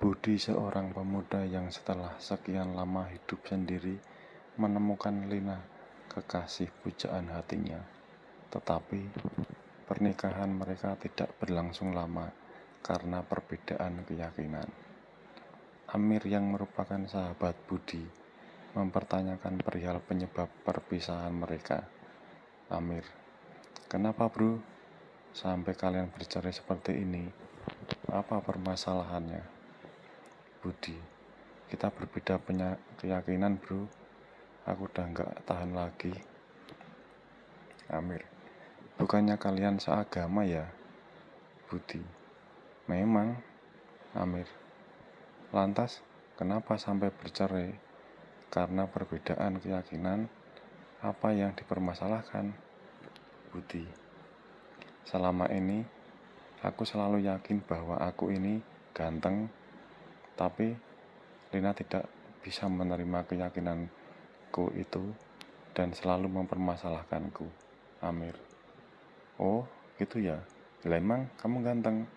Budi seorang pemuda yang setelah sekian lama hidup sendiri menemukan Lina kekasih pujaan hatinya. Tetapi pernikahan mereka tidak berlangsung lama karena perbedaan keyakinan. Amir yang merupakan sahabat Budi mempertanyakan perihal penyebab perpisahan mereka. Amir, kenapa bro? Sampai kalian bercerai seperti ini, apa permasalahannya? Budi, kita berbeda keyakinan bro. Aku udah nggak tahan lagi. Amir, bukannya kalian seagama ya? Budi, memang. Amir, lantas kenapa sampai bercerai? Karena perbedaan keyakinan apa yang dipermasalahkan? Budi, selama ini aku selalu yakin bahwa aku ini ganteng, tapi Lina tidak bisa menerima keyakinanku itu dan selalu mempermasalahkanku. Amir. Oh, gitu ya. Lemang, kamu ganteng.